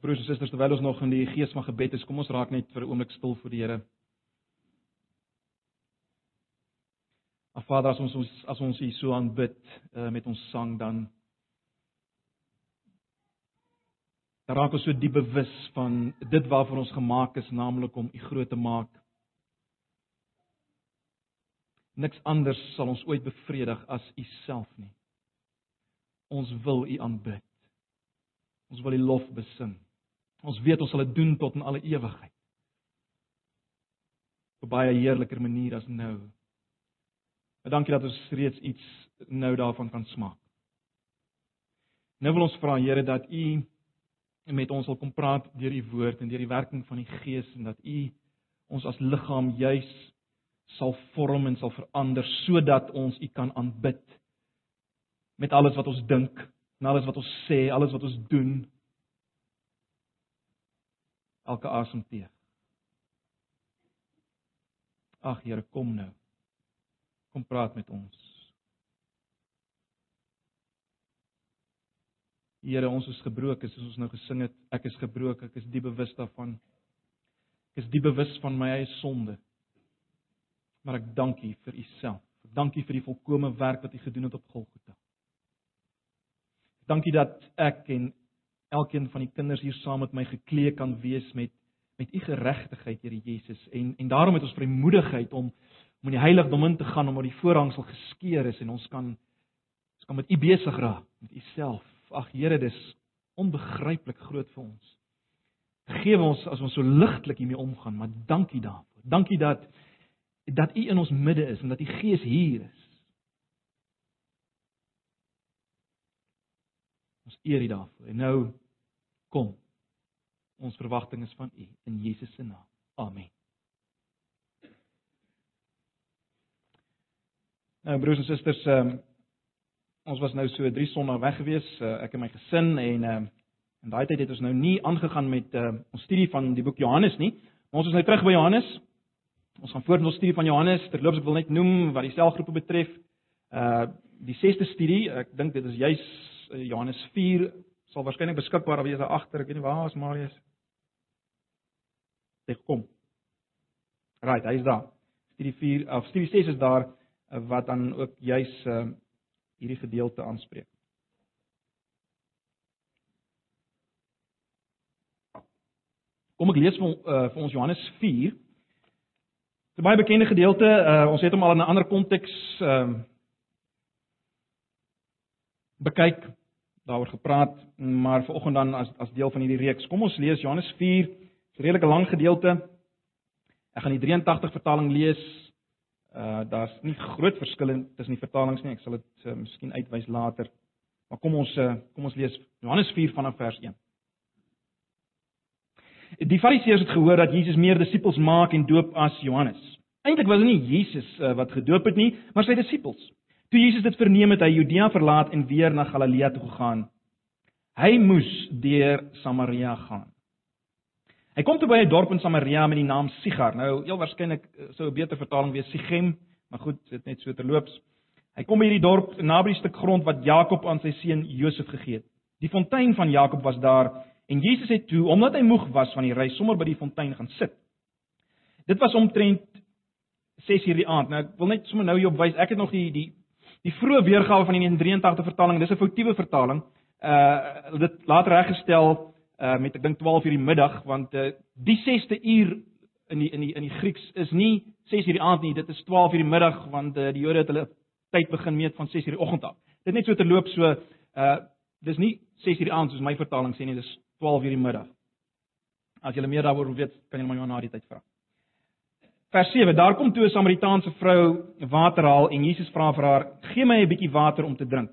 Broers en susters, terwyl ons nog in die gees van gebed is, kom ons raak net vir 'n oomblik stil voor die Here. Ag Vader, as ons as ons U so aanbid uh, met ons sang dan dan raak ons so diep bewus van dit waarvoor ons gemaak is, naamlik om U groot te maak. Niks anders sal ons ooit bevredig as U self nie. Ons wil U aanbid. Ons wil U lof besing. Ons weet ons sal dit doen tot in alle ewigheid. Op baie heerliker manier as nou. Maar dankie dat ons reeds iets nou daarvan kan smaak. Nou wil ons vra Here dat U met ons wil kom praat deur U woord en deur die werking van die Gees en dat U ons as liggaam juis sal vorm en sal verander sodat ons U kan aanbid met alles wat ons dink, en alles wat ons sê, alles wat ons doen. Elke asemteug. Ag Here, kom nou. Kom praat met ons. Here, ons is gebroken, soos ons nou gesing het. Ek is gebroken, ek is diep bewus daarvan. Ek is diep bewus van my eie sonde. Maar ek dank U vir U self. Ek dank U vir die volkomme werk wat U gedoen het op Golgotha. Dankie dat ek en elkeen van die kinders hier saam met my geklee kan wees met met u geregtigheid, Here Jesus. En en daarom het ons vrymoedigheid om om in die heiligdom in te gaan om waar die voorhangsel geskeur is en ons kan ons kan met u besig raak, met u self. Ag Here, dis onbegryplik groot vir ons. Vergewe ons as ons so ligtelik hiermee omgaan, maar dankie daarvoor. Dankie dat dat u in ons midde is en dat u Gees hier is. Ons eer U daarvoor. En nou kom. Ons verwagting is van U in Jesus se naam. Amen. Nou broers en susters, um, ons was nou so 3 sonnae weg gewees, uh, ek en my gesin en um, in daai tyd het ons nou nie aangegaan met uh, ons studie van die boek Johannes nie. Maar ons is nou terug by Johannes. Ons gaan voort met ons studie van Johannes. Terloops ek wil net noem wat die selgroepe betref. Uh die 6ste studie, ek dink dit is juis Johannes 4 sal waarskynlik beskikbaar wees daar agter. Ek weet nie waar is Marius. Dit kom. Right, hy is daar. Studie 4 of studie 6 is daar eh, wat dan ook juis uh, hierdie gedeelte aanspreek. Kom ek lees vir, uh, vir ons Johannes 4. Dit is 'n baie bekende gedeelte. Uh, ons het hom al in 'n ander konteks ehm uh, bekyk daaroor gepraat, maar vanoggend dan as as deel van hierdie reeks. Kom ons lees Johannes 4, 'n redelike lang gedeelte. Ek gaan die 83 vertaling lees. Uh daar's nie groot verskille tussen die vertalings nie. Ek sal dit uh, miskien uitwys later. Maar kom ons uh, kom ons lees Johannes 4 vanaf vers 1. Die Fariseërs het gehoor dat Jesus meer disippels maak en doop as Johannes. Eintlik was dit nie Jesus uh, wat gedoop het nie, maar sy disippels. Toe Jesus dit verneem het, hy Judea verlaat en weer na Galilea toe gegaan. Hy moes deur Samaria gaan. Hy kom toe by 'n dorp in Samaria met die naam Sigar. Nou, heel waarskynlik eh, sou 'n beter vertaling wees Sichem, maar goed, dit net so terloops. Hy kom by hierdie dorp naby die stuk grond wat Jakob aan sy seun Josef gegee het. Die fontein van Jakob was daar en Jesus het toe, omdat hy moeg was van die reis, sommer by die fontein gaan sit. Dit was omtrent 6:00 die aand. Nou ek wil net sommer nou hier op wys. Ek het nog die die Die vroeë weergawe van die 83 vertaling, dis 'n foutiewe vertaling. Uh dit later reggestel uh met ek dink 12 uur die middag want uh die 6ste uur in die in die in die Grieks is nie 6 uur die aand nie, dit is 12 uur die middag want uh, die Jode het hulle tyd begin meet van 6 uur die oggend af. Dit net so terloop so uh dis nie 6 uur die aand soos my vertaling sê nie, dis 12 uur die middag. As jy meer daaroor weet, kan jy my na die tyd vra. Vers 7: Daar kom toe 'n Samaritaanse vrou water haal en Jesus vra vir haar: "Gee my 'n bietjie water om te drink."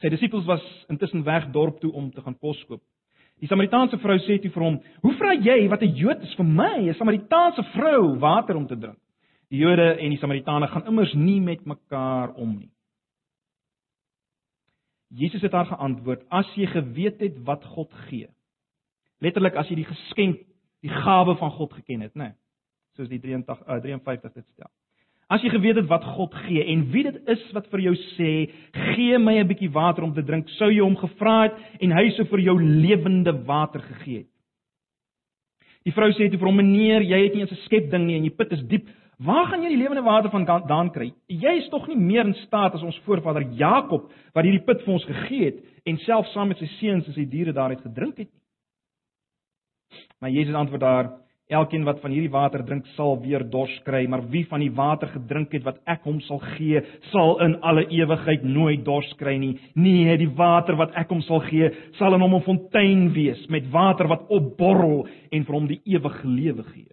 Sy disippels was intussen weg dorp toe om te gaan kos koop. Die Samaritaanse vrou sê toe vir hom: "Hoe vra jy wat 'n Jood is vir my, 'n Samaritaanse vrou, water om te drink?" Die Jode en die Samaritane gaan immers nie met mekaar om nie. Jesus het haar geantwoord: "As jy geweet het wat God gee." Letterlik as jy die geskenk, die gawe van God geken het, né? Nee soos die 83 uh, 53 dit stel. As jy geweet het wat God gee en wie dit is wat vir jou sê, gee my 'n bietjie water om te drink, sou jy hom gevra het en hy sou vir jou lewende water gegee het. Die vrou sê toe vir hom: "Meneer, jy het nie eens 'n skep ding nie en jy put is diep. Waar gaan jy die lewende water vandaan kry? Jy is tog nie meer in staat as ons voorvader Jakob wat hierdie put vir ons gegee het en self saam met sy seuns en sy diere daaruit gedrink het nie." Maar Jesus antwoord daar: Elkeen wat van hierdie water drink, sal weer dors kry, maar wie van die water gedrink het wat ek hom sal gee, sal in alle ewigheid nooit dors kry nie. Nee, die water wat ek hom sal gee, sal in hom 'n fontein wees met water wat opborrel en vir hom die ewige lewe gee.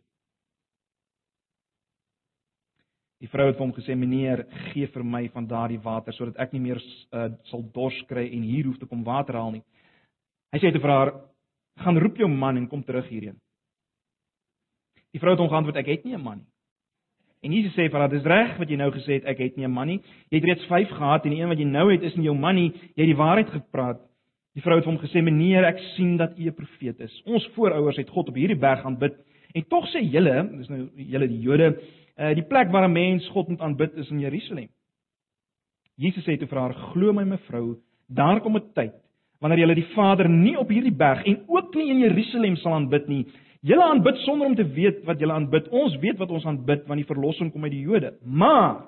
Die vrou het vir hom gesê: "Meneer, gee vir my van daardie water sodat ek nie meer uh, sal dors kry en hier hoef te kom water haal nie." Hy sê te vir haar: "Gaan roep jou man en kom terug hierheen." Die vrou het hom geantwoord: "Ek het nie 'n man nie." En Jesus sê vir haar: "Dis reg wat jy nou gesê het, ek het nie 'n man nie. Jy het reeds 5 gehad en die een wat jy nou het is nie jou man nie. Jy het die waarheid gepraat." Die vrou het hom gesê: "Meneer, ek sien dat u 'n profeet is. Ons voorouers het God op hierdie berg aanbid en tog sê julle, dis nou julle die Jode, uh, die plek waar 'n mens God moet aanbid is in Jerusalem." Jesus sê toe vir haar: "Glo my mevrou, daar kom 'n tyd wanneer julle die Vader nie op hierdie berg en ook nie in Jerusalem sal aanbid nie." Julle aanbid sonder om te weet wat julle aanbid. Ons weet wat ons aanbid want die verlossing kom uit die Jode. Maar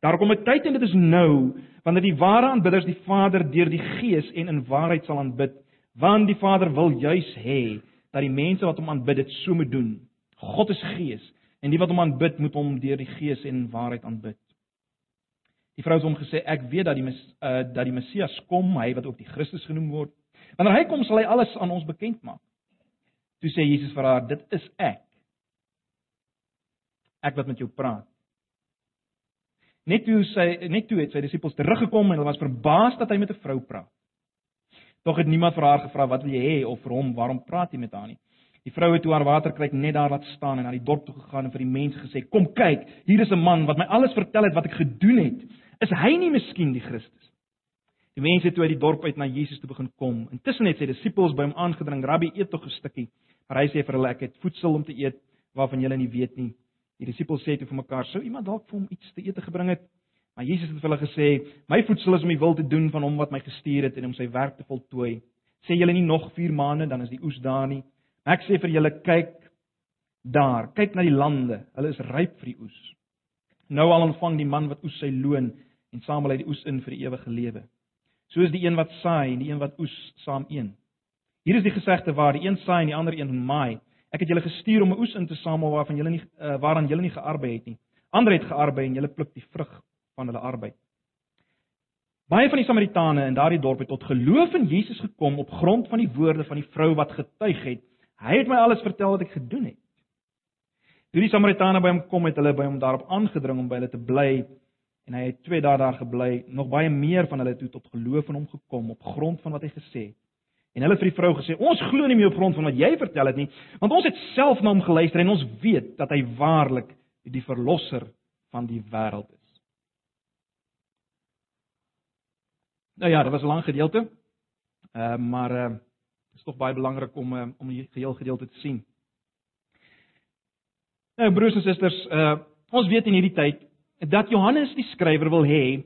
daar kom 'n tyd en dit is nou wanneer die ware aanbidders die Vader deur die Gees en in waarheid sal aanbid, want die Vader wil juis hê dat die mense wat hom aanbid dit so moet doen. God is Gees en die wat hom aanbid moet hom deur die Gees en in waarheid aanbid. Die vrou het hom gesê ek weet dat die uh, dat die Messias kom, hy wat ook die Christus genoem word. Wanneer hy kom sal hy alles aan ons bekend maak. Toe sê Jesus vir haar: "Dit is ek. Ek wat met jou praat." Net toe sy net toe het sy disippels teruggekom en hulle was verbaas dat hy met 'n vrou praat. Tog het niemand vir haar gevra wat wil jy hê of vir hom waarom praat jy met haar nie. Die vrou het toe haar waterkruik net daar laat staan en na die dorp toe gegaan en vir die mense gesê: "Kom kyk, hier is 'n man wat my alles vertel het wat ek gedoen het. Is hy nie miskien die Christus?" Die mense het toe uit die dorp uit na Jesus toe begin kom. Intussen het sy disippels by hom aangedring: "Rabbi, eet tog 'n stukkie." Maar hy sê vir hulle ek het voedsel om te eet waarvan julle nie weet nie. Die disippels sê toe vir mekaar, sou iemand dalk vir hom iets te eet gebring het? Maar Jesus het vir hulle gesê, my voedsel is om die wil te doen van hom wat my gestuur het en om sy werk te voltooi. Sê julle nie nog 4 maande dan is die oes daar nie. Ek sê vir julle kyk daar, kyk na die lande, hulle is ryp vir die oes. Nou al ontvang die man wat oes sy loon en samel hy die oes in vir die ewige lewe. Soos die een wat saai en die een wat oes saam een. Hier is die gesegde waar die een saai en die ander een maai. Ek het julle gestuur om 'n oes in te samel waarvan julle nie uh, waaraan julle nie gearbei het nie. Ander het gearbei en julle pluk die vrug van hulle arbeid. Baie van die Samaritane in daardie dorp het tot geloof in Jesus gekom op grond van die woorde van die vrou wat getuig het. Hy het my alles vertel wat ek gedoen het. Toe die Samaritane by hom kom het hulle by hom daarop aangedring om by hulle te bly en hy het 2 dae daar gebly. Nog baie meer van hulle toe tot geloof in hom gekom op grond van wat hy gesê het. En hulle het vir die vrou gesê: "Ons glo nie meer op grond van wat jy vertel het nie, want ons het self na hom geluister en ons weet dat hy waarlik die verlosser van die wêreld is." Nou ja, dit was 'n lang gedeelte. Ehm uh, maar uh, is tog baie belangrik om uh, om die geheel gedeelte te sien. Nou broers en susters, uh ons weet in hierdie tyd dat Johannes die skrywer wil hê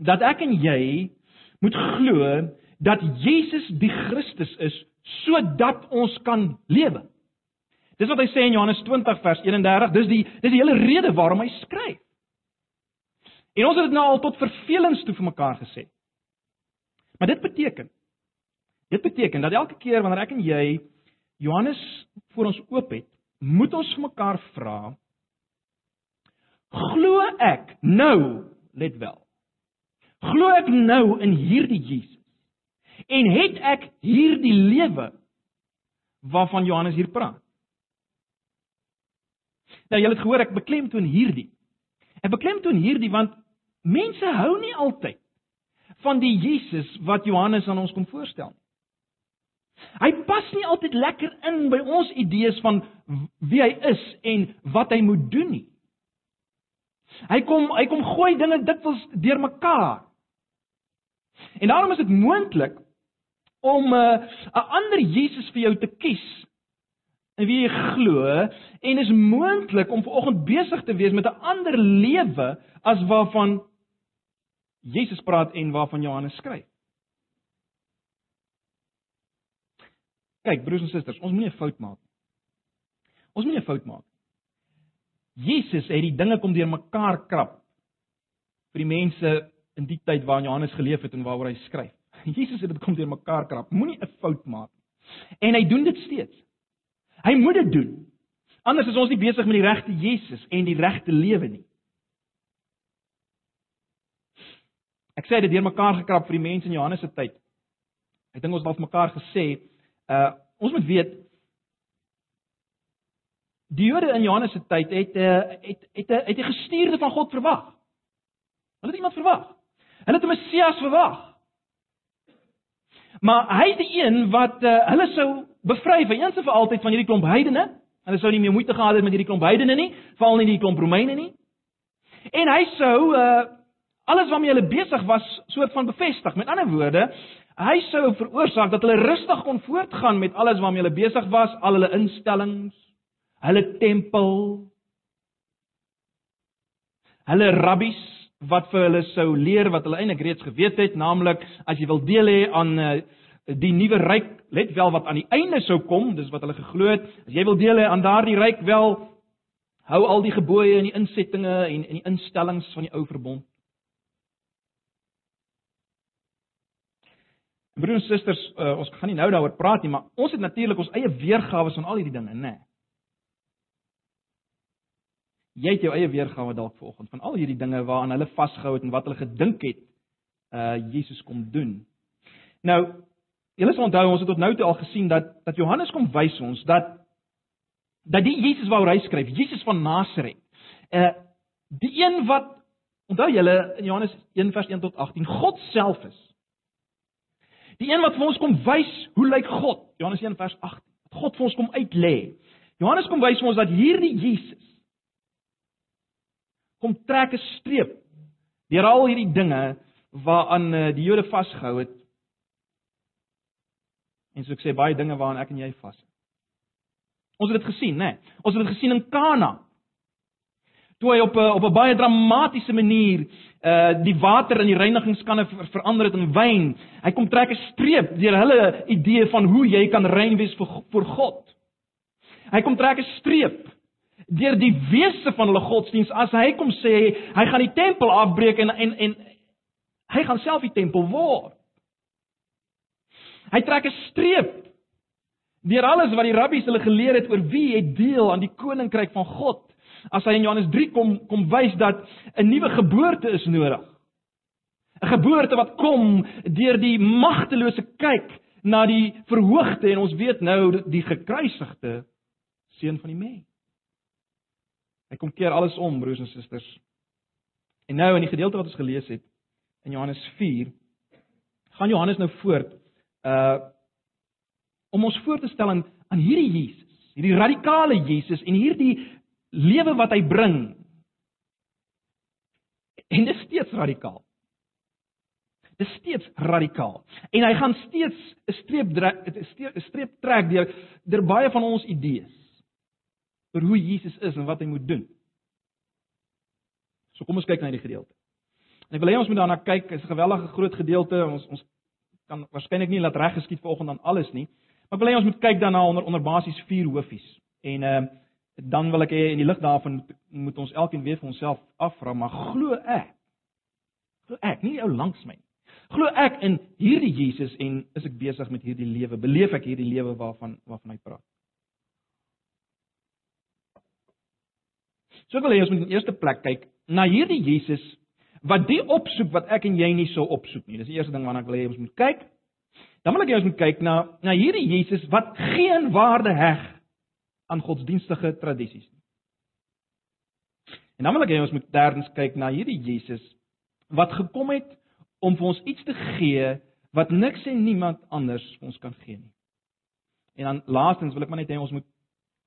dat ek en jy moet glo dat Jesus die Christus is sodat ons kan lewe. Dis wat hy sê in Johannes 20 vers 31, dis die dis die hele rede waarom hy skryf. En ons het dit nou al tot vervelings toe vir mekaar gesê. Maar dit beteken dit beteken dat elke keer wanneer ek en jy Johannes voor ons oop het, moet ons mekaar vra glo ek nou, let wel. Glo ek nou in hierdie Jesus? En het ek hierdie lewe waarvan Johannes hier praat. Nou julle het gehoor ek beklemtoon hierdie. Ek beklemtoon hierdie want mense hou nie altyd van die Jesus wat Johannes aan ons kom voorstel nie. Hy pas nie altyd lekker in by ons idees van wie hy is en wat hy moet doen nie. Hy kom hy kom gooi dinge dikwels deurmekaar. En daarom is dit moontlik om 'n uh, ander Jesus vir jou te kies in wie glo en is moontlik om vanoggend besig te wees met 'n ander lewe as waarvan Jesus praat en waarvan Johannes skryf. Kyk, broers en susters, ons moenie 'n fout maak nie. Ons moenie 'n fout maak. Jesus het die dinge kom deurmekaar krap vir die mense in die tyd waarin Johannes geleef het en waaroor hy skryf. Jesus het dit kom deurmekaar krap. Moenie 'n fout maak nie. En hy doen dit steeds. Hy moet dit doen. Anders is ons nie besig met die regte Jesus en die regte lewe nie. Ek sê dit deurmekaar gekrap vir die mense in Johannes se tyd. Ek dink ons al mekaar gesê, uh ons moet weet die Jode in Johannes se tyd het 'n uh, het het 'n het 'n gestuurde van God verwag. Hulle het iemand verwag. Hulle het 'n Messias verwag. Maar hy die een wat uh, hulle sou bevry vir eens en vir altyd van hierdie klomp heidene. Hulle sou nie meer moeite gehad het met hierdie klomp heidene nie, veral nie die klomp Romeine nie. En hy sou uh alles waarmee hulle besig was soort van bevestig. Met ander woorde, hy sou veroorsaak dat hulle rustig kon voortgaan met alles waarmee hulle besig was, al hulle instellings, hulle tempel, hulle rabbies wat vir hulle sou leer wat hulle eintlik reeds geweet het, naamlik as jy wil deel hê aan uh, die nuwe ryk, let wel wat aan die einde sou kom, dis wat hulle geglo het. As jy wil deel hê aan daardie ryk, wel hou al die gebooie en die insettinge en en die instellings van die ou verbond. Broers en susters, uh, ons gaan nie nou daaroor praat nie, maar ons het natuurlik ons eie weergawe van al hierdie dinge, né? Nee. Jy het jou eie weergawe dalk vanoggend van al hierdie dinge waaraan hulle vasgehou het en wat hulle gedink het uh Jesus kom doen. Nou, julle sal onthou ons het tot nou toe al gesien dat dat Johannes kom wys ons dat dat die Jesus waaroor hy skryf, Jesus van Nasaret, uh die een wat onthou julle in Johannes 1 vers 1 tot 18 God self is. Die een wat vir ons kom wys hoe lyk God? Johannes 1 vers 8. God vir ons kom uitlê. Johannes kom wys vir ons dat hierdie Jesus kom trek 'n streep deur al hierdie dinge waaraan eh, die Jode vasgehou het. En so ek sê baie dinge waaraan ek en jy vas. Ons het dit gesien, né? Nee. Ons het dit gesien in Kana toe hy op 'n op 'n baie dramatiese manier uh die water in die reinigingskanne ver, verander het in wyn. Hy kom trek 'n streep deur hulle idee van hoe jy kan rein wees vir vir God. Hy kom trek 'n streep deur die wese van hulle godsdiens as hy kom sê hy gaan die tempel afbreek en en en hy gaan self die tempel word. Hy trek 'n streep deur alles wat die rabbies hulle geleer het oor wie het deel aan die koninkryk van God as hy in Johannes 3 kom kom wys dat 'n nuwe geboorte is nodig. 'n Geboorte wat kom deur die magtelose kyk na die verhoogde en ons weet nou die gekruisigde seun van die mens. Hy kom keer alles om, broers en susters. En nou in die gedeelte wat ons gelees het in Johannes 4, gaan Johannes nou voort uh om ons voor te stel aan aan hierdie Jesus, hierdie radikale Jesus en hierdie lewe wat hy bring. En dit is steeds radikaal. Dit is steeds radikaal. En hy gaan steeds 'n streep 'n streep trek deur deur baie van ons idees oor hoe Jesus is en wat hy moet doen. So kom ons kyk na hierdie gedeelte. En ek wil hê ons moet daarna kyk. Dit is 'n gewellige groot gedeelte. Ons ons kan waarskynlik nie laat reg geskied vanoggend aan alles nie. Maar ek wil hê ons moet kyk daarna onder onder basies vier hoofies. En ehm uh, dan wil ek hê in die lig daarvan moet ons elkeen weer vir onsself afvra, maar glo ek? Glo ek nie ou langs my nie. Glo ek in hierdie Jesus en is ek besig met hierdie lewe? Beleef ek hierdie lewe waarvan waarvan hy praat? So ek wil hê ons moet in die eerste plek kyk na hierdie Jesus wat die opsoek wat ek en jy nie sou opsoek nie. Dis die eerste ding waarna ek wil hê ons moet kyk. Dan wil ek hê ons moet kyk na na hierdie Jesus wat geen waarde heg aan godsdienstige tradisies nie. En dan wil ek hê ons moet derdens kyk na hierdie Jesus wat gekom het om vir ons iets te gee wat niks en niemand anders ons kan gee nie. En dan laastens wil ek maar net hê ons moet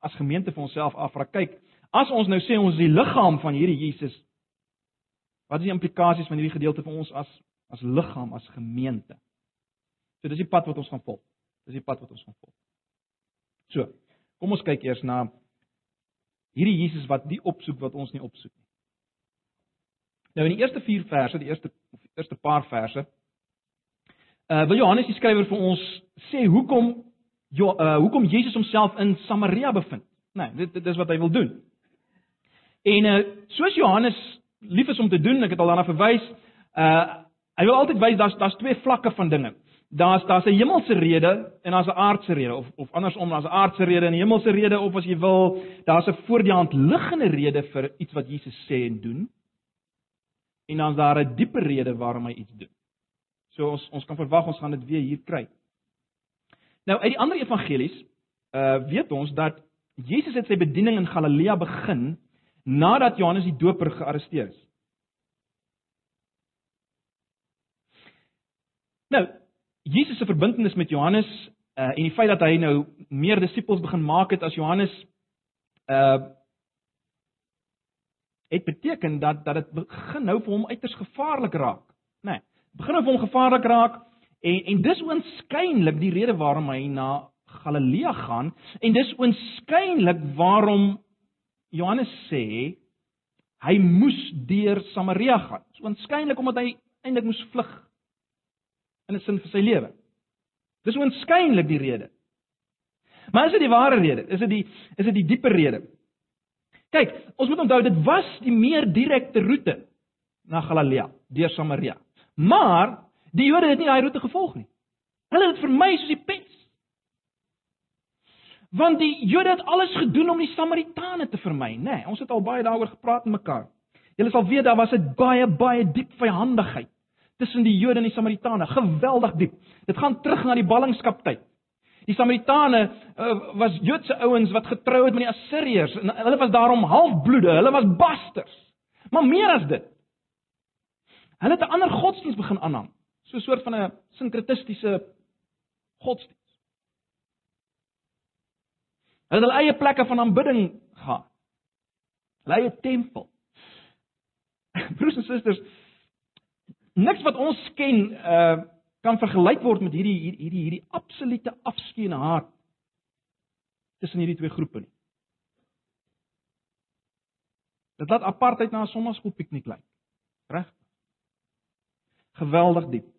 as gemeente vir onsself afvra, kyk, as ons nou sê ons is die liggaam van hierdie Jesus, wat is die implikasies van hierdie gedeelte vir ons as as liggaam, as gemeente? So dis die pad wat ons gaan volg. Dis die pad wat ons gaan volg. So, Kom ons kyk eers na hierdie Jesus wat die opsoek wat ons nie opsoek nie. Nou in die eerste 4 verse, die eerste die eerste paar verse, uh wil Johannes die skrywer vir ons sê hoekom jo, uh hoekom Jesus homself in Samaria bevind. Nee, dit dit is wat hy wil doen. En uh soos Johannes lief is om te doen, ek het al daarna verwys, uh hy wil altyd wys daar's daar's twee vlakke van dinge. Daar's daar's 'n hemelse rede en daar's 'n aardse rede of of andersom, daar's 'n aardse rede en 'n hemelse rede of as jy wil, daar's 'n voor die hand liggende rede vir iets wat Jesus sê en doen. En dan's daar 'n dieper rede waarom hy iets doen. So ons ons kan verwag ons gaan dit weer hier kry. Nou uit die ander evangelies uh weet ons dat Jesus het sy bediening in Galilea begin nadat Johannes die Doper gearresteer is. Nou, Jesus se verbintenis met Johannes uh en die feit dat hy nou meer disippels begin maak het as Johannes uh het beteken dat dat dit begin nou vir hom uiters gevaarlik raak, né? Nee, begin nou vir hom gevaarlik raak en en dis oënskynlik die rede waarom hy na Galilea gaan en dis oënskynlik waarom Johannes sê hy moes deur Samaria gaan. So oënskynlik omdat hy eintlik moes vlug in 'n sin vir sy lewe. Dis oënskynlik die rede. Maar is dit die ware rede? Is dit die is dit die dieper rede? Kyk, ons moet onthou dit was die meer direkte roete na Galilea deur Samaria. Maar die Jode het nie daai roete gevolg nie. Hulle het vermy soos die pens. Want die Jode het alles gedoen om die Samaritane te vermy, nê? Nee, ons het al baie daaroor gepraat met mekaar. Julle sal weet daar was 'n baie baie diep vyandigheid tussen die Jode en die Samaritane, geweldig diep. Dit gaan terug na die ballingskaptyd. Die Samaritane uh, was Joodse ouens wat getrou het met die Assiriërs en hulle was daarom halfbloede, hulle was basters. Maar meer as dit. Hulle het 'n ander godsdiens begin aanhang, so 'n soort van 'n sinkretistiese godsdiens. Hulle het hulle eie plekke van aanbidding gehad. Hulle eie tempel. Broers en susters, niks wat ons ken uh kan vergelyk word met hierdie hierdie hierdie, absolute afskeid en haat tussen hierdie twee groepe nie. Dit laat apartheid na 'n sommerskool piknik lyk. Reg? Geweldig diep.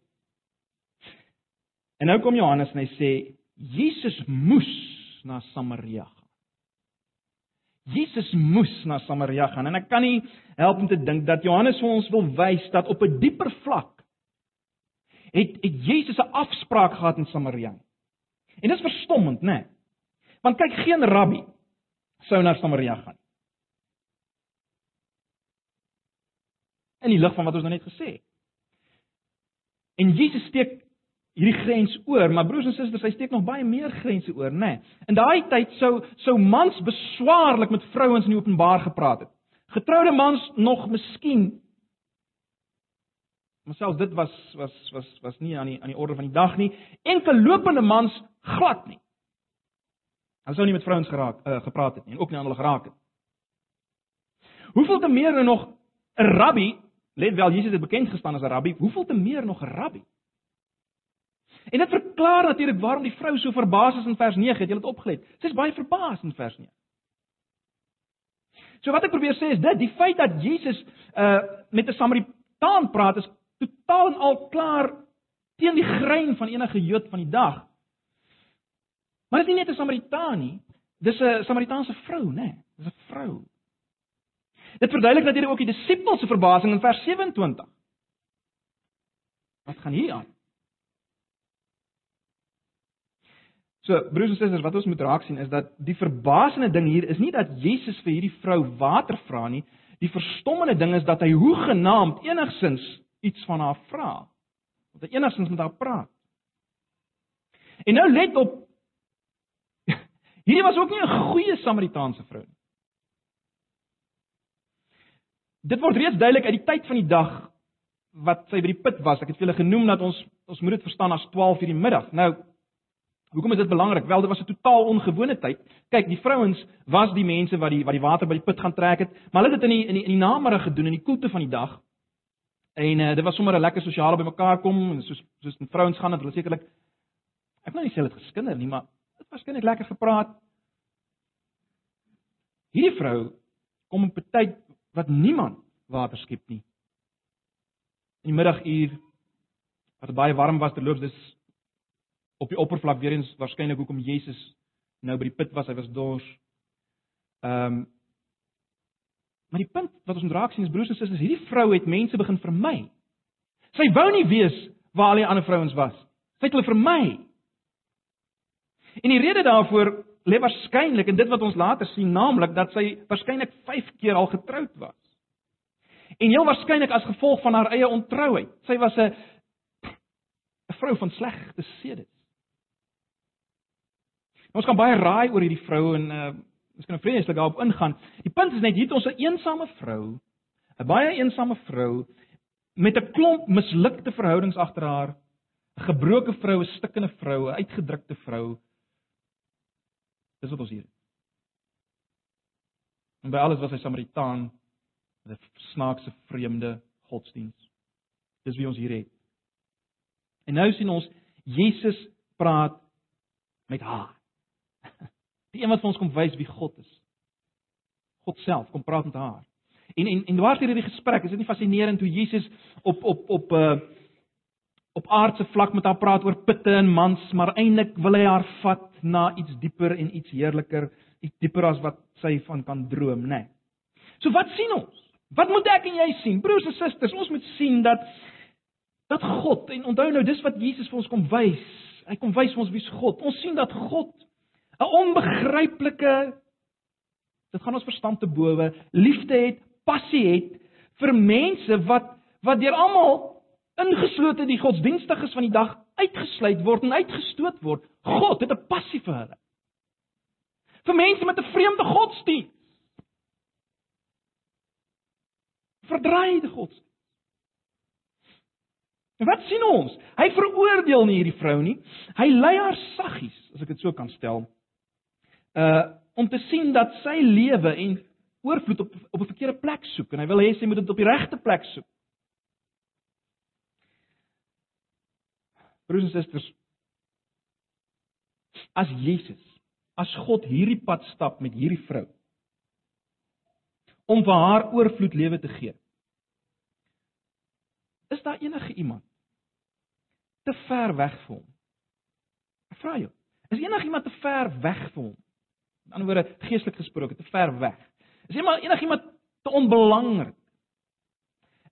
En nou kom Johannes en hy sê Jesus moes na Samaria gaan. Jesus moes na Samaria gaan en ek kan nie help om te dink dat Johannes vir ons wil wys dat op 'n dieper vlak het het Jesus 'n afspraak gehad in Samaria. En dit is verstommend, né? Nee? Want kyk, geen rabbi sou na Samaria gaan. In die lig van wat ons nou net gesê het. En Jesus steek hierdie grens oor, maar broers en susters, hy steek nog baie meer grense oor, né? Nee. In daai tyd sou sou mans beswaarlik met vrouens in die openbaar gepraat het. Getroude mans nog miskien Maar selfs dit was was was was nie aan die aan die orde van die dag nie. Enkel lopende mans glad nie. Hulle sou nie met vrouens geraak uh, gepraat het nie en ook nie aan hulle geraak het. Hoeveel te meer nou nog 'n rabbi, let wel Jesus het bekend gestaan as 'n rabbi, hoeveel te meer nog 'n rabbi? En dit verklaar natuurlik waarom die vrou so verbaas is in vers 9, het jy dit opgelet? Sy's baie verbaas in vers 9. So wat ek probeer sê is dit, die feit dat Jesus uh met 'n Samaritaan praat is totaal en al klaar teen die grein van enige Jood van die dag. Maar dit is nie net 'n Samaritaan nie, dis 'n Samaritaanse vrou, né? Nee, dis 'n vrou. Dit verduidelik natuurlik ook die disippels se verbasing in vers 27. Wat gaan hier aan? So, broers en susters, wat ons moet raak sien is dat die verbasende ding hier is nie dat Jesus vir hierdie vrou water vra nie. Die verstommende ding is dat hy hoegenaamd enigsins iets van haar vra. Dat hy enigsins met haar praat. En nou let op Hierdie was ook nie 'n goeie Samaritaanse vrou nie. Dit word reeds duidelik uit die tyd van die dag wat sy by die put was. Ek het vir julle genoem dat ons ons moet dit verstaan as 12:00 in die middag. Nou Hoekom is dit belangrik? Wel, dit was 'n totaal ongewone tyd. Kyk, die vrouens was die mense wat die wat die water by die put gaan trek het, maar hulle het dit in die in die, in die namiddag gedoen in die koelte van die dag. En uh, dit was sommer 'n lekker sosiale bymekaar kom en soos soos die vrouens gaan het hulle sekerlik ek wil nie sê hulle het geskinder nie, maar dit was kinderlik lekker gepraat. Hierdie vrou kom op 'n tyd wat niemand water skep nie. In die middaguur wat baie warm was terloops dis op die oppervlak weer eens waarskynlik hoekom Jesus nou by die put was, hy was dors. Ehm um, Maar die punt wat ons moet raak sien is broers en susters, hierdie vrou het mense begin vermy. Sy wou nie weet waar al die ander vrouens was. Sy het hulle vermy. En die rede daarvoor lê waarskynlik in dit wat ons later sien, naamlik dat sy waarskynlik 5 keer al getroud was. En heel waarskynlik as gevolg van haar eie ontrouheid. Sy was 'n 'n vrou van slegte sedes. Ons kan baie raai oor hierdie vrou en uh ons kan vreeslik daarop ingaan. Die punt is net hier het ons 'n eensame vrou, 'n baie eensame vrou met 'n klomp mislukte verhoudings agter haar, 'n gebroke vrou, 'n stikkende vrou, 'n uitgedrukte vrou. Dis wat ons hier het. En by alles was hy Samaritaan, 'n snaakse vreemde godsdiens. Dis wie ons hier het. En nou sien ons Jesus praat met haar. Die een wat vir ons kom wys wie God is. God self kom praat met haar. En en en waar is hierdie gesprek? Is dit nie fascinerend hoe Jesus op op op 'n uh, op aardse vlak met haar praat oor pitte en mans, maar eintlik wil hy haar vat na iets dieper en iets heerliker, iets dieper as wat sy van kan droom, né? Nee. So wat sien ons? Wat moet ek en jy sien? Broers en susters, ons moet sien dat dat God en onthou nou dis wat Jesus vir ons kom wys. Hy kom wys ons wie's God. Ons sien dat God 'n onbegryplike dit gaan ons verstand te bowe, liefde het, passie het vir mense wat wat deur almal ingeslote die godsdienstiges van die dag uitgesluit word en uitgestoot word. God het 'n passie vir hulle. Vir mense met 'n vreemde godsdienst. Verdraaide godsdienst. En wat sien ons? Hy veroordeel nie hierdie vrou nie. Hy lei haar saggies, as ek dit so kan stel, uh om te sien dat sy lewe en oorvloed op op 'n verkeerde plek soek en hy wil hê sy moet dit op die regte plek soek. Broers en susters, as Jesus, as God hierdie pad stap met hierdie vrou om vir haar oorvloed lewe te gee. Is daar enige iemand te ver weg vir hom? Ek vra jou, is enige iemand te ver weg vir hom? In ander woorde, geestelik gesproke, te ver weg. Is iemand enigiemand te onbelangrik?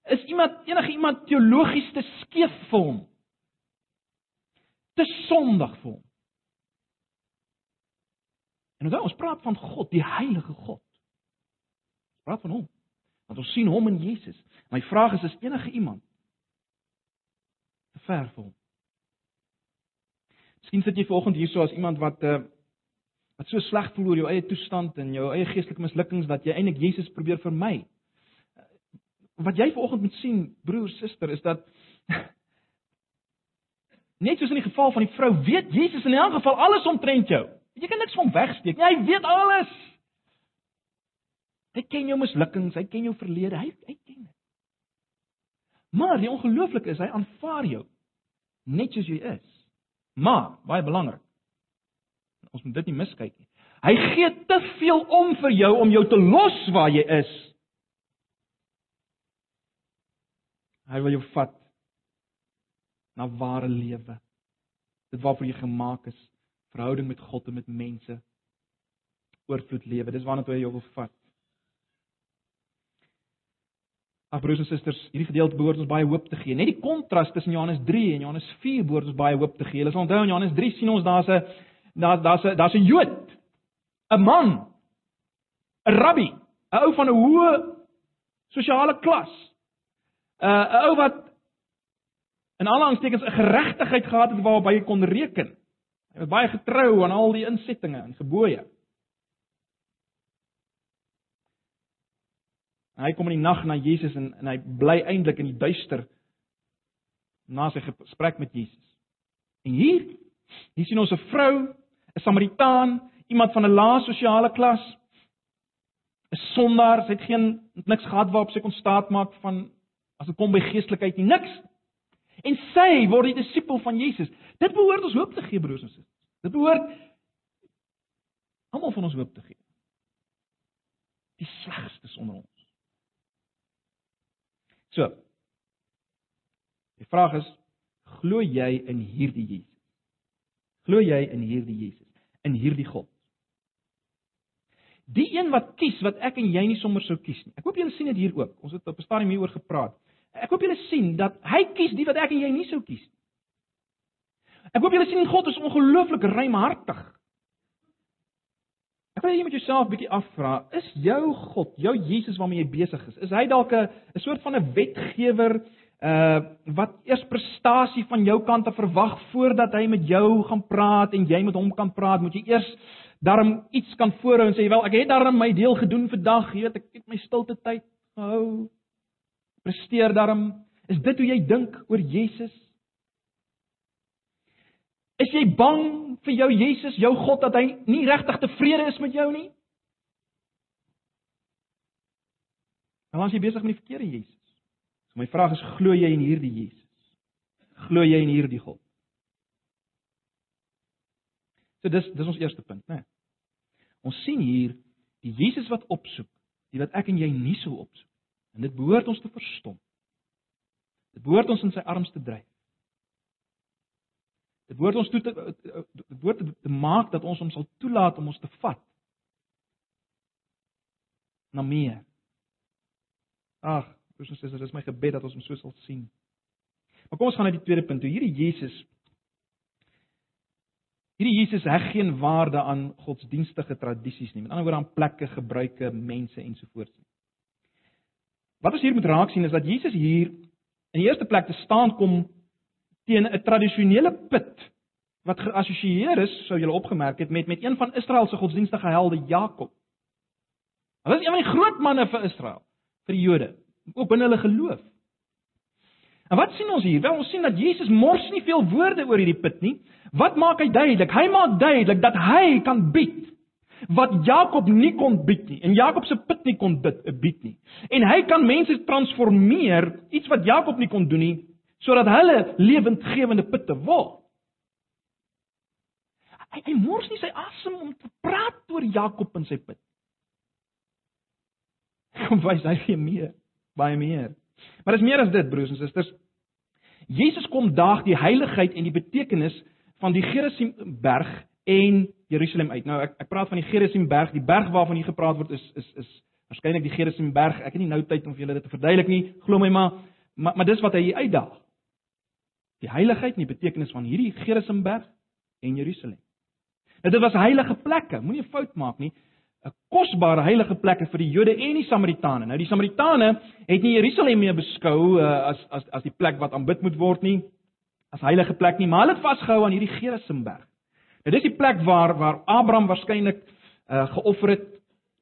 Is iemand enige iemand teologies te skeef vir hom? Te sondig vir hom? En nou ons praat van God, die heilige God. Ons praat van hom. Want ons sien hom in Jesus. My vraag is is enige iemand te ver vir hom? Miskien sit jy vanoggend hier so as iemand wat uh, wat so sleg voel oor jou eie toestand en jou eie geestelike mislukkings dat jy eintlik Jesus probeer vermy. Wat jy vanoggend moet sien, broer, suster, is dat net soos in die geval van die vrou, weet Jesus in elk geval alles omtrent jou. Jy kan niks van wegsteek nie. Hy weet alles. Hy ken jou mislukkings, hy ken jou verlede, hy hy ken dit. Maar die ongelooflike is hy aanvaar jou net soos jy is. Maar baie belangrik, Ons moet dit nie miskyk nie. Hy gee te veel om vir jou om jou te los waar jy is. Hy wil jou vat na ware lewe. Dit waarvoor jy gemaak is, verhouding met God en met mense. Oorvloed lewe. Dis waarna toe hy jou wil vat. Ag broers en susters, hierdie gedeelte behoort ons baie hoop te gee. Net die kontras tussen Johannes 3 en Johannes 4 behoort ons baie hoop te gee. Ons onthou in Johannes 3 sien ons daar's 'n daar daar's 'n daar's 'n Jood, 'n man, 'n rabbi, 'n ou van 'n hoë sosiale klas. 'n 'n ou wat in alle aanstekens 'n geregtigheid gehad het waarop hy kon reken. Hy was baie getrou aan al die insettinge en gebooie. Hy kom in die nag na Jesus en en hy bly eintlik in die duister na sy gesprek met Jesus. En hier, hier sien ons 'n vrou 'n Samaritaan, iemand van 'n lae sosiale klas, 'n sondaar, sy het geen niks gehad waarop sy kon staat maak van as dit kom by geestelikheid nie, niks. En sy word die disipel van Jesus. Dit behoort ons hoop te gee, broers en susters. Dit behoort almal van ons hoop te gee. die slegstes onder ons. So. Die vraag is, glo jy in hierdie Jesus? Glo jy in hierdie Jesus, in hierdie God? Die een wat kies wat ek en jy nie sommer sou kies nie. Ek hoop julle sien dit hier ook. Ons het op 'n stadium hieroor gepraat. Ek hoop julle sien dat hy kies die wat ek en jy nie sou kies nie. Ek hoop julle sien God is ongelooflik ruimhartig. Ek wil jy met jouself bietjie afvra, is jou God, jou Jesus waarmee jy besig is, is hy dalk 'n 'n soort van 'n wetgewer uh wat eers prestasie van jou kant af verwag voordat hy met jou gaan praat en jy met hom kan praat, moet jy eers daarom iets kan voorhou en sê wel ek het daarom my deel gedoen vandag, jy weet ek het my stilte tyd gehou. Presteer daarom. Is dit hoe jy dink oor Jesus? Is jy bang vir jou Jesus, jou God dat hy nie regtig tevrede is met jou nie? Nou as jy besig met die verkeerde Jesus. So my vraag is glo jy in hierdie Jesus? Glo jy in hierdie God? So dis dis ons eerste punt, né? Ons sien hier die Jesus wat opsoek, die wat ek en jy nie sou opsoek. En dit behoort ons te verstom. Dit behoort ons in sy arms te dryf. Dit behoort ons toe te dit behoort te, te maak dat ons hom sal toelaat om ons te vat na meer. Ag, broers en susters, dis my gebed dat ons hom so sal sien. Maar kom ons gaan na die tweede punt. Hierdie Jesus Hierdie Jesus heg geen waarde aan godsdienstige tradisies nie. Met ander woorde aan plekke, gebruike, mense ensovoorts. Wat ons hier moet raak sien is dat Jesus hier in die eerste plek te staan kom teen 'n tradisionele put wat geassosieer is, sou julle opgemerk het, met met een van Israel se godsdienstige helde Jakob. Hy was een van die groot manne vir Israel, vir die Jode, ook binne hulle geloof. En wat sien ons hier? Wel, ons sien dat Jesus mors nie veel woorde oor hierdie put nie. Wat maak hy duidelik? Hy maak duidelik dat hy kan bied wat Jakob nie kon bied nie en Jakob se put nie kon dit bied nie. En hy kan mense transformeer, iets wat Jakob nie kon doen nie, sodat hulle lewendgewende putte word. Hy, hy mors nie sy asem om te praat oor Jakob en sy put. Kom wys hy vir meer, baie meer. Maar dis meer as dit, broers en susters. Jesus kom daag die heiligheid en die betekenis van die Gerisimberg en Jerusalem uit. Nou ek ek praat van die Gerisimberg, die berg waarvan hier gepraat word is is is waarskynlik die Gerisimberg. Ek het nie nou tyd om vir julle dit te verduidelik nie. Glo my maar, maar maar dis wat hy uitdaag die heiligheid en die betekenis van hierdie Gerisimberg en Jerusalem. Dit was heilige plekke, moenie 'n fout maak nie. 'n Kosbare heilige plekke vir die Jode en die Samaritane. Nou die Samaritane het nie Jerusalem meer beskou uh, as as as die plek wat aanbid moet word nie, as heilige plek nie, maar hulle het vasgehou aan hierdie Gerisimberg. Nou dis die plek waar waar Abraham waarskynlik uh, geoffer het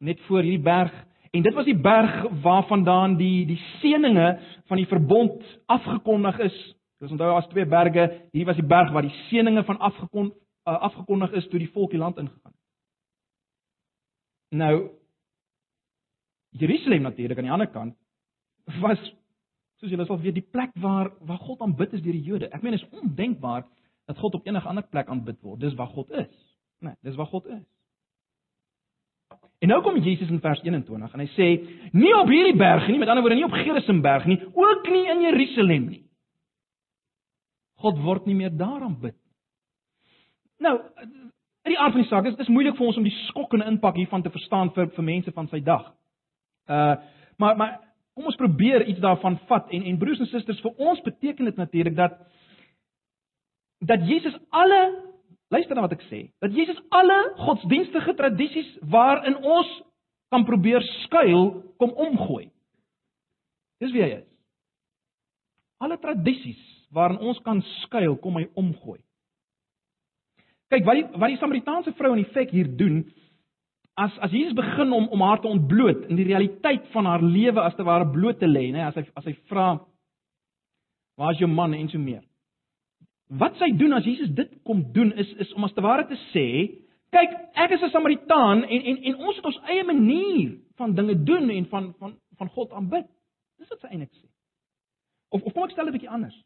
net voor hierdie berg en dit was die berg waarvandaan die die seëninge van die verbond afgekondig is Dis onthou as twee berge, hier was die berg waar die seëninge van afgekon uh, afgekondig is toe die volk die land ingegaan het. Nou Jerusalem natuurlik aan die ander kant was soos julle sal weet die plek waar waar God aanbid is deur die Jode. Ek meen is ondenkbaar dat God op enige ander plek aanbid word. Dis waar God is. Nee, dis waar God is. En nou kom Jesus in vers 21 en hy sê nie op hierdie berg nie, met ander woorde nie op Gerisimberg nie, ook nie in Jerusalem nie. God word nie meer daaraan bid. Nou, in die aard van die saak is dit moeilik vir ons om die skokkende impak hiervan te verstaan vir vir mense van sy dag. Uh maar maar kom ons probeer iets daarvan vat en en broers en susters vir ons beteken dit natuurlik dat dat Jesus alle luister na wat ek sê, dat Jesus alle godsdienstige tradisies waarin ons kan probeer skuil kom omgooi. Dis wie hy is. Alle tradisies waarin ons kan skuil, kom hy omgooi. Kyk, wat die wat die Samaritaanse vrou in effek hier doen, as as Jesus begin om om haar te ontbloot in die realiteit van haar lewe as te ware bloot te lê, nê, as hy as hy vra waar is jou man en so meer. Wat sy doen as Jesus dit kom doen is is om as te ware te sê, kyk, ek is 'n Samaritaan en en en ons het ons eie manier van dinge doen en van van van God aanbid. Dis wat sy eintlik sê. Of of kom ek stel dit 'n bietjie anders?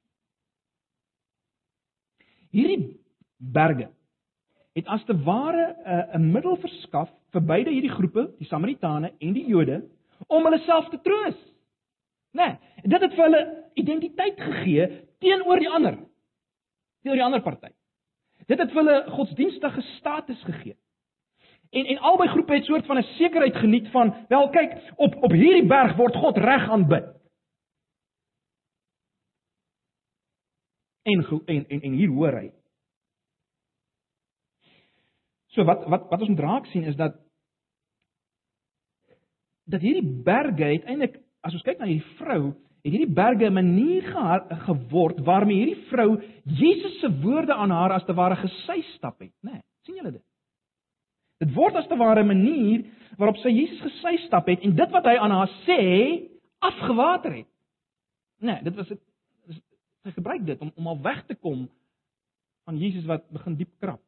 Hierdie berge het as te ware 'n uh, 'n middel verskaf vir beide hierdie groepe, die Samaritane en die Jode, om hulle self te troos. Né? Nee, dit het vir hulle identiteit gegee teenoor die ander. Teenoor die ander party. Dit het vir hulle godsdienstige status gegee. En en albei groepe het soort van 'n sekerheid geniet van, wel kyk, op op hierdie berg word God reg aanbid. En en en, en hier hoor hy. So wat wat wat ons moet raak sien is dat dat hierdie berge uiteindelik as ons kyk na hierdie vrou, het hierdie berge 'n manier geword waarmee hierdie vrou Jesus se woorde aan haar as te ware gesy stap het, né? Nee, sien julle dit? Dit word as te ware 'n manier waarop sy Jesus gesy stap het en dit wat hy aan haar sê afgewater het. Nee, dit was dit sy gebruik dit om om al weg te kom van Jesus wat begin diep krap.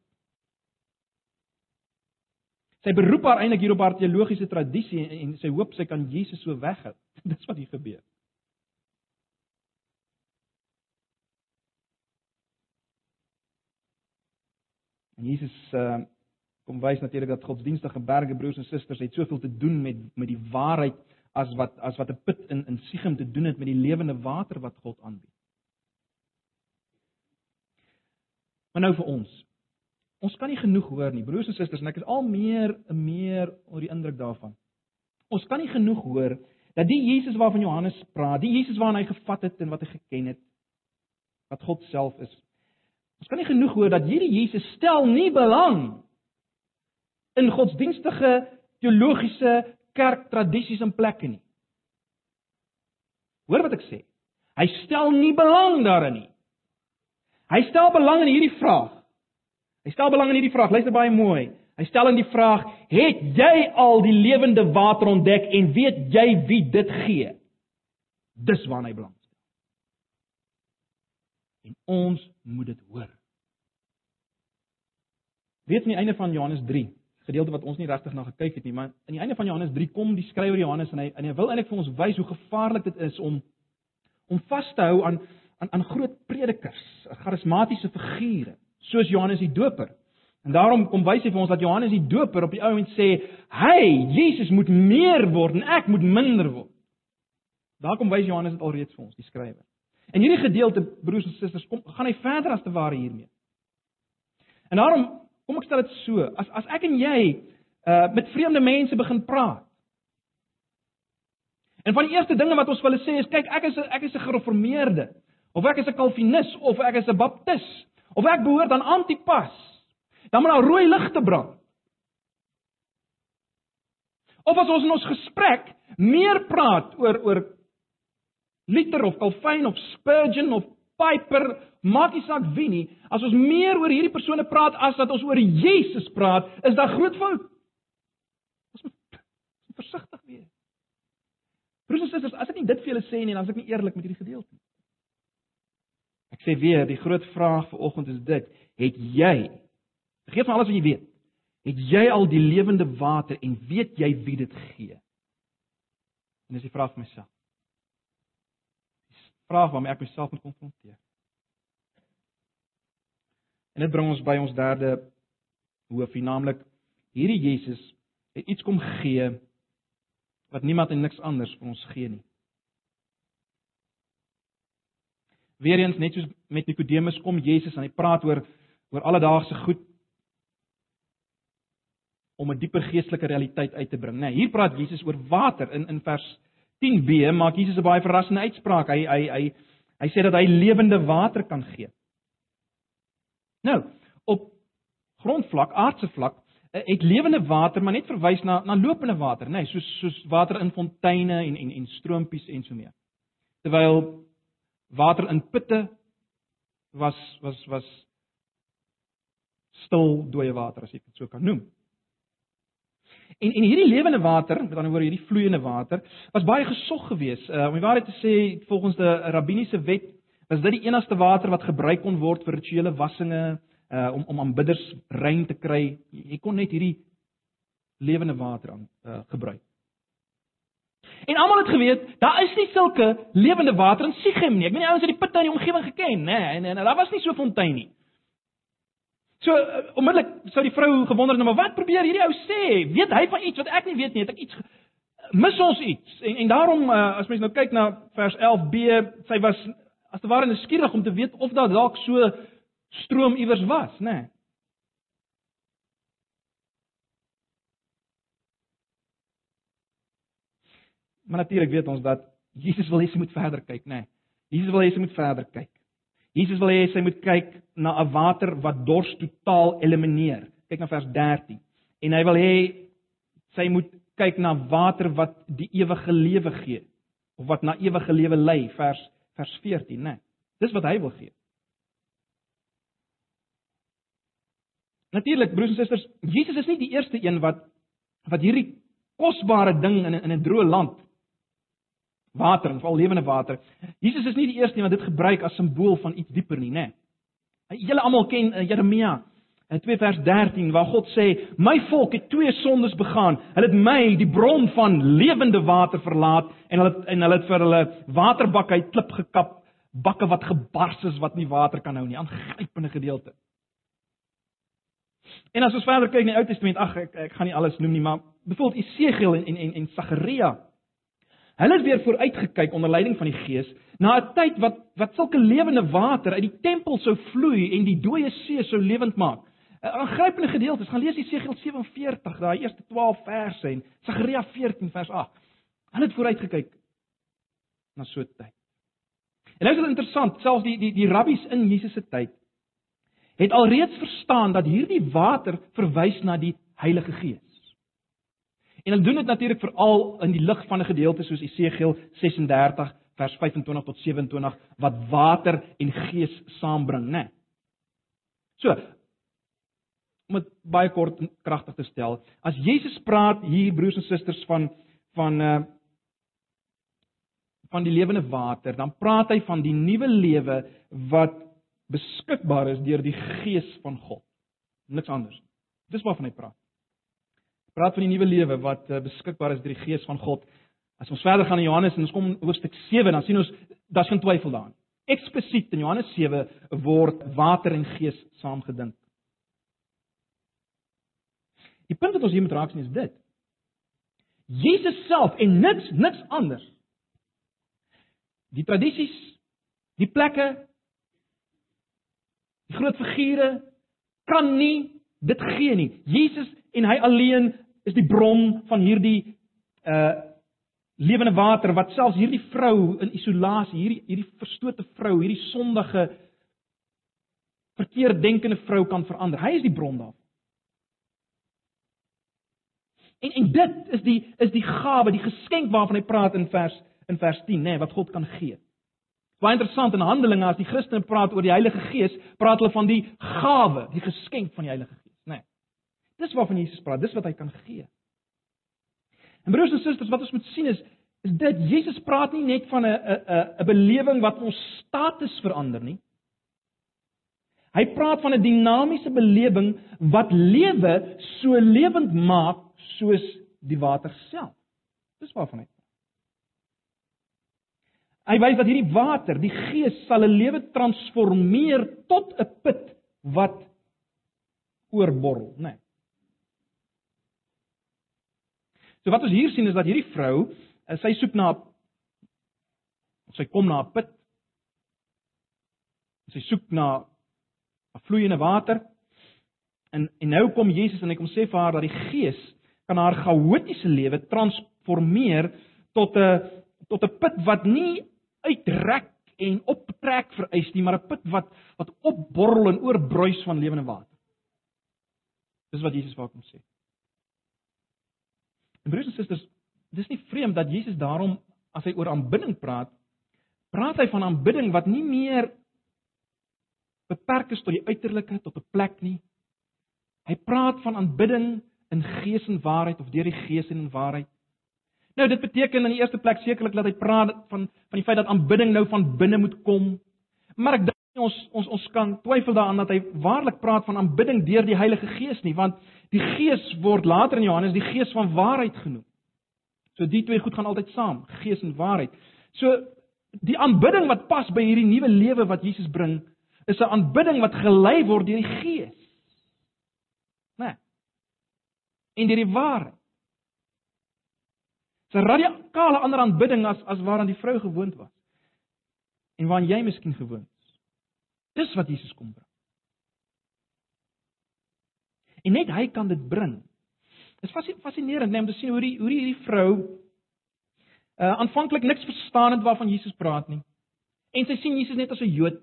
Sy beroep haar eintlik hier op haar teologiese tradisie en, en sy hoop sy kan Jesus so weghou. Dis wat hier gebeur. En Jesus uh kom wys natuurlik dat godsdienstige berge broers en susters het soveel te doen met met die waarheid as wat as wat 'n put in in Sichem te doen het met die lewende water wat God aanbied. Maar nou vir ons. Ons kan nie genoeg hoor nie, broers en susters, en ek is al meer en meer onder die indruk daarvan. Ons kan nie genoeg hoor dat die Jesus waarvan Johannes praat, die Jesus waarna hy gevat het en wat hy geken het, wat God self is. Ons kan nie genoeg hoor dat hierdie Jesus stel nie belang in godsdienstige teologiese kerktradisies en plekke nie. Hoor wat ek sê. Hy stel nie belang daarin nie. Hy stel belang in hierdie vraag. Hy stel belang in hierdie vraag. Luister baie mooi. Hy stel in die vraag: "Het jy al die lewende water ontdek en weet jy wie dit gee?" Dis waarna hy belang stel. En ons moet dit hoor. Weet nie einde van Johannes gedeelte wat ons nie regtig na gekyk het nie, maar aan die einde van Johannes 3 kom die skrywer Johannes en hy en hy wil eintlik vir ons wys hoe gevaarlik dit is om om vas te hou aan aan aan groot predikers, charismatiese figure, soos Johannes die Doper. En daarom kom wys hy vir ons dat Johannes die Doper op die ou end sê, "Hy, Jesus moet meer word en ek moet minder word." Daar kom wys Johannes dit alreeds vir ons, die skrywer. En hierdie gedeelte, broers en susters, kom gaan hy verder as te ware hiermee. En daarom Kom ek stel dit so, as as ek en jy uh met vreemde mense begin praat. En van die eerste dinge wat ons hulle sê is kyk, ek is ek is 'n gereformeerde of ek is 'n kalvinis of ek is 'n baptis of ek behoort aan Antipas. Dan moet daar rooi ligte brand. Of as ons in ons gesprek meer praat oor oor Luther of Calvin of Spurgeon of Piper, maak nie saak wie nie, as ons meer oor hierdie persone praat as wat ons oor Jesus praat, is daar groot fout. Ons moet versigtig wees. Broers en susters, as ek nie dit vir julle sê nie, dan is ek nie eerlik met hierdie gedeelte nie. Ek sê weer, die groot vraag vir oggend is dit: Het jy vergeet van alles wat jy weet? Het jy al die lewende water en weet jy wie dit gee? En dis die vraag vir myself vraag waarmee ek myself moet konfronteer. En dit bring ons by ons derde hoofie, naamlik hierdie Jesus het iets kom gee wat niemand en niks anders vir ons gee nie. Weereens net soos met Nikodemus kom Jesus en hy praat oor oor alledaagse goed om 'n dieper geestelike realiteit uit te bring. Nee, hier praat Jesus oor water in in vers 10b maak Jesus 'n baie verrassende uitspraak. Hy hy hy hy sê dat hy lewende water kan gee. Nou, op grondvlak, aardse vlak, eh, het lewende water maar net verwys na na lopende water, nê, nee, soos soos water in fonteine en en en stroompies en so meer. Terwyl water in putte was was was stil dooie water as ek dit so kan noem. En en hierdie lewende water, met ander woorde hierdie vloeiende water, was baie gesog geweest. Uh, om die waarheid te sê, volgens die rabbiniese wet, was dit die enigste water wat gebruik kon word vir rituele wassinge, uh om om aanbidders rein te kry. Jy kon net hierdie lewende water aan uh, gebruik. En almal het geweet, daar is nie sulke lewende water in Sichem nie. Ek weet nie ouens het die putte in die omgewing geken, nê, nee, en, en, en daar was nie so 'n fontein nie. So uh, onmiddellik sou die vrou gewonder het, nou, maar wat probeer hierdie ou sê? Weet hy van iets wat ek nie weet nie? Het ek iets mis ons iets? En en daarom uh, as mens nou kyk na vers 11b, sy was as te ware nuuskierig om te weet of daar dalk so stroom iewers was, né? Nee. Maar natuurlik weet ons dat Jesus wil hê sy moet verder kyk, né? Nee. Jesus wil hê sy moet verder kyk. Jesus wil hê sy moet kyk na 'n water wat dors totaal elimineer. Kyk na vers 13. En hy wil hê sy moet kyk na water wat die ewige lewe gee of wat na ewige lewe lei, vers vers 14, né? Nee. Dis wat hy wil gee. Natuurlik broers en susters, Jesus is nie die eerste een wat wat hierdie kosbare ding in 'n in 'n droë land water en veral lewende water. Jesus is nie die eerste een wat dit gebruik as simbool van iets dieper nie, nê. Nee. Julle almal ken uh, Jeremia in 2 vers 13 waar God sê: "My volk het twee sondes begaan. Hulle het my, die bron van lewende water verlaat en hulle en hulle het vir hulle waterbak uit klip gekap, bakke wat gebars is wat nie water kan hou nie." Aangrypende gedeelte. En as ons verder kyk in die Ou Testament, ag ek ek gaan nie alles noem nie, maar byvoorbeeld Esegiel en en en Sagaria Hulle het weer vooruitgekyk onder leiding van die Gees na 'n tyd wat wat sulke lewende water uit die tempel sou vloei en die dooie see sou lewend maak. 'n Aangrypende gedeelte. Gaan lees Jesegiel 47, daai eerste 12 verse en Sagaria 14 vers 8. Hulle het vooruitgekyk na so 'n tyd. En nou is dit interessant, selfs die die die rabbies in Jesus se tyd het alreeds verstaan dat hierdie water verwys na die Heilige Gees. En hulle doen dit natuurlik veral in die lig van 'n gedeelte soos Esegiel 36 vers 25 tot 27 wat water en gees saambring, né? Nee. So om dit baie kort en kragtig te stel, as Jesus praat hier broers en susters van van uh van die lewende water, dan praat hy van die nuwe lewe wat beskikbaar is deur die gees van God. Niks anders. Dis waarvan hy praat praat van die nuwe lewe wat uh, beskikbaar is deur die Gees van God. As ons verder gaan in Johannes en ons kom hoofstuk 7, dan sien ons daar's geen twyfel daarin. Eksplisiet in Johannes 7 word water en gees saamgedink. Die punt wat ons hier moet raak sien is dit. Jesus self en niks niks anders. Die tradisies, die plekke, die groot figure kan nie dit gee nie. Jesus en hy alleen is die bron van hierdie uh lewende water wat selfs hierdie vrou in isolasie, hierdie hierdie verstote vrou, hierdie sondige verkeerd denkende vrou kan verander. Hy is die bron daarvan. En en dit is die is die gawe, die geskenk waarvan hy praat in vers in vers 10, nê, nee, wat God kan gee. Baie interessant in Handelinge as die Christene praat oor die Heilige Gees, praat hulle van die gawe, die geskenk van die Heilige Gees. Dis waarvan Jesus praat, dis wat hy kan gee. En broers en susters, wat ons moet sien is is dit Jesus praat nie net van 'n 'n 'n belewing wat ons status verander nie. Hy praat van 'n dinamiese belewing wat lewe so lewend maak soos die water self. Dis waarvan hy praat. Hy wys dat hierdie water, die Gees, sal 'n lewe transformeer tot 'n put wat oorborrel, né? Nee. So wat ons hier sien is dat hierdie vrou, eh, sy soek na sy kom na 'n put. Sy soek na 'n vloeiende water. En en nou kom Jesus en hy kom sê vir haar dat die Gees kan haar chaotiese lewe transformeer tot 'n tot 'n put wat nie uitrek en optrek vereis nie, maar 'n put wat wat opborrel en oorbruis van lewende water. Dis wat Jesus wou kom sê. En broers en susters, dis nie vreemd dat Jesus daarom as hy oor aanbidding praat, praat hy van aanbidding wat nie meer beperk is tot die uiterlike, tot 'n plek nie. Hy praat van aanbidding in gees en waarheid of deur die gees en in waarheid. Nou dit beteken in die eerste plek sekerlik dat hy praat van van die feit dat aanbidding nou van binne moet kom. Maar ek dink ons ons ons kan twyfel daaraan dat hy waarlik praat van aanbidding deur die Heilige Gees nie, want Die Gees word later in Johannes die Gees van waarheid genoem. So die twee goed gaan altyd saam, Gees en waarheid. So die aanbidding wat pas by hierdie nuwe lewe wat Jesus bring, is 'n aanbidding wat gelei word deur die Gees. Né? Nee. En deur die waarheid. Dis 'n radikale ander aanbidding as as waaraan die vrou gewoond was. En waaraan jy miskien gewoond is. Dis wat Jesus kom bring. En net hy kan dit bring. Dit is fascinerend net om te sien hoe die hoe die hierdie vrou uh aanvanklik niks verstaan het waarvan Jesus praat nie. En sy sien Jesus net as 'n Jood.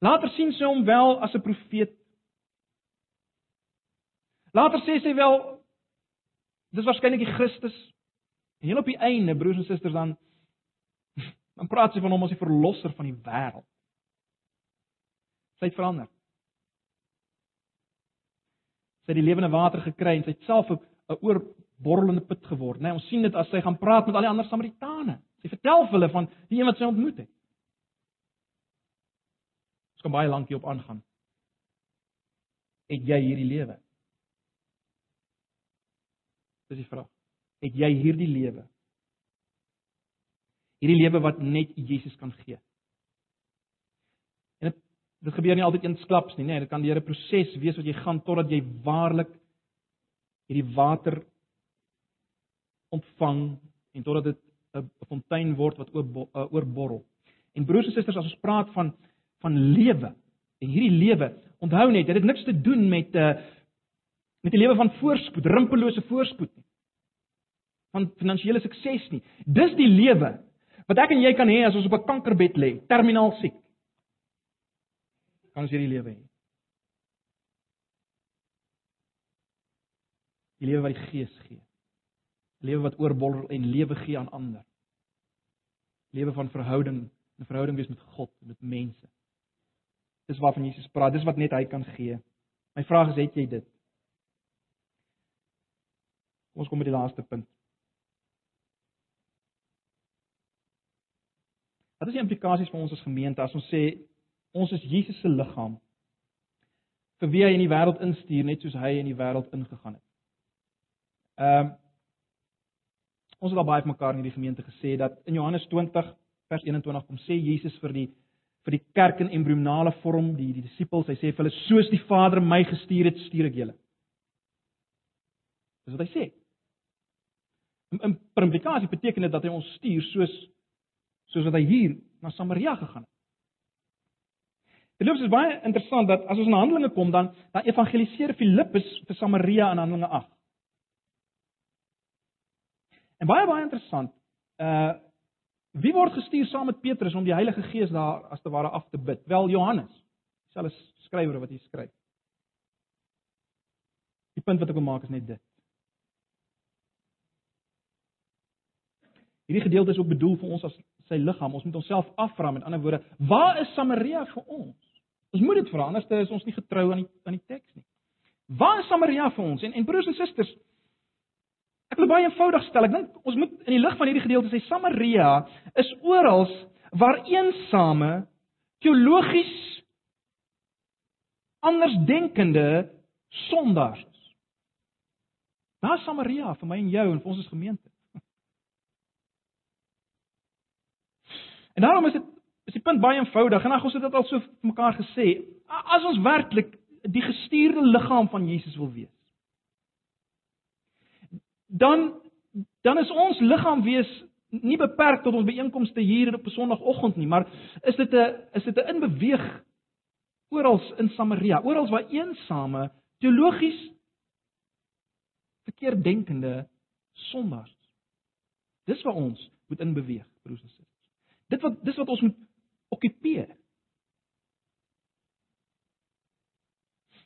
Later sien sy hom wel as 'n profeet. Later sê sy wel dis waarskynlik die Christus. En heel op die einde, broers en susters, dan dan praat sy van hom as die verlosser van die wêreld. Sy het verander. Sy het die lewende water gekry en sy het self 'n oorborrelende put geword, né? Nee, ons sien dit as sy gaan praat met al die ander Samaritane. Sy vertel vir hulle van die een wat sy ontmoet het. Ons kan baie lank hierop aangaan. Het jy hierdie lewe? Dis die vraag. Het jy hierdie lewe? Hierdie lewe wat net Jesus kan gee. Dit gebeur nie altyd eensklaps nie, nee, dit kan deur 'n proses wees wat jy gaan totdat jy waarlik hierdie water ontvang en totdat dit 'n fontein word wat oorborrel. En broers en susters, as ons praat van van lewe en hierdie lewe, onthou net, dit het niks te doen met 'n uh, met 'n lewe van voorspoed, rimpellose voorspoed nie. Van finansiële sukses nie. Dis die lewe wat ek en jy kan hê as ons op 'n kankerbed lê, terminaal siek. Kan ons hierdie lewe hê? Die lewe wat die Gees gee. Lewe wat oorborrel en lewe gee aan ander. Lewe van verhouding, 'n verhouding wees met God, met mense. Dis waarvan Jesus praat, dis wat net hy kan gee. My vraag is, het jy dit? Ons kom by die laaste punt. Wat is die implikasies vir ons as gemeente as ons sê ons is Jesus se liggaam vir wie hy in die wêreld instuur net soos hy in die wêreld ingegaan het. Ehm um, ons het al baie mekaar in hierdie gemeente gesê dat in Johannes 20 vers 21 kom sê Jesus vir die vir die kerk in embrionale vorm, die die disippels, hy sê vir hulle soos die Vader my gestuur het, stuur ek julle. Dis wat hy sê. In, in implikasie beteken dit dat hy ons stuur soos soos wat hy hier na Samaria gegaan het. Loop is baie interessant dat as ons na Handelinge kom dan dan evangeliseer Filippus vir Samaria in Handelinge 8. En baie baie interessant. Uh wie word gestuur saam met Petrus om die Heilige Gees daar as te ware af te bid? Wel Johannes. Selfs skrywer wat hy skryf. Die punt wat ek wil maak is net dit. Hierdie gedeelte is ook bedoel vir ons as sy liggaam. Ons moet onsself afvra met ander woorde, waar is Samaria vir ons? Ons moet dit vra, anders is ons nie getrou aan die aan die teks nie. Waar is Samaria vir ons? En en broers en susters, ek wil baie eenvoudig stel. Ek dink ons moet in die lig van hierdie gedeelte sê Samaria is oral waar eensame teologies andersdenkende sondaars is. Daar Samaria vir my en jou en vir ons gemeente. En daarom is dit is die punt baie eenvoudig en ag ons het dit al so vir mekaar gesê. As ons werklik die gestuurde liggaam van Jesus wil wees, dan dan is ons liggaam wees nie beperk tot ons byeenkomste hier op 'n Sondagoggend nie, maar is dit 'n is dit 'n inbeweeg oral in Samaria, oral waar eensame teologies verkeerd denkende sondaars. Dis waar ons moet inbeweeg, broers en susters. Dit wat dis wat ons moet okkupeer.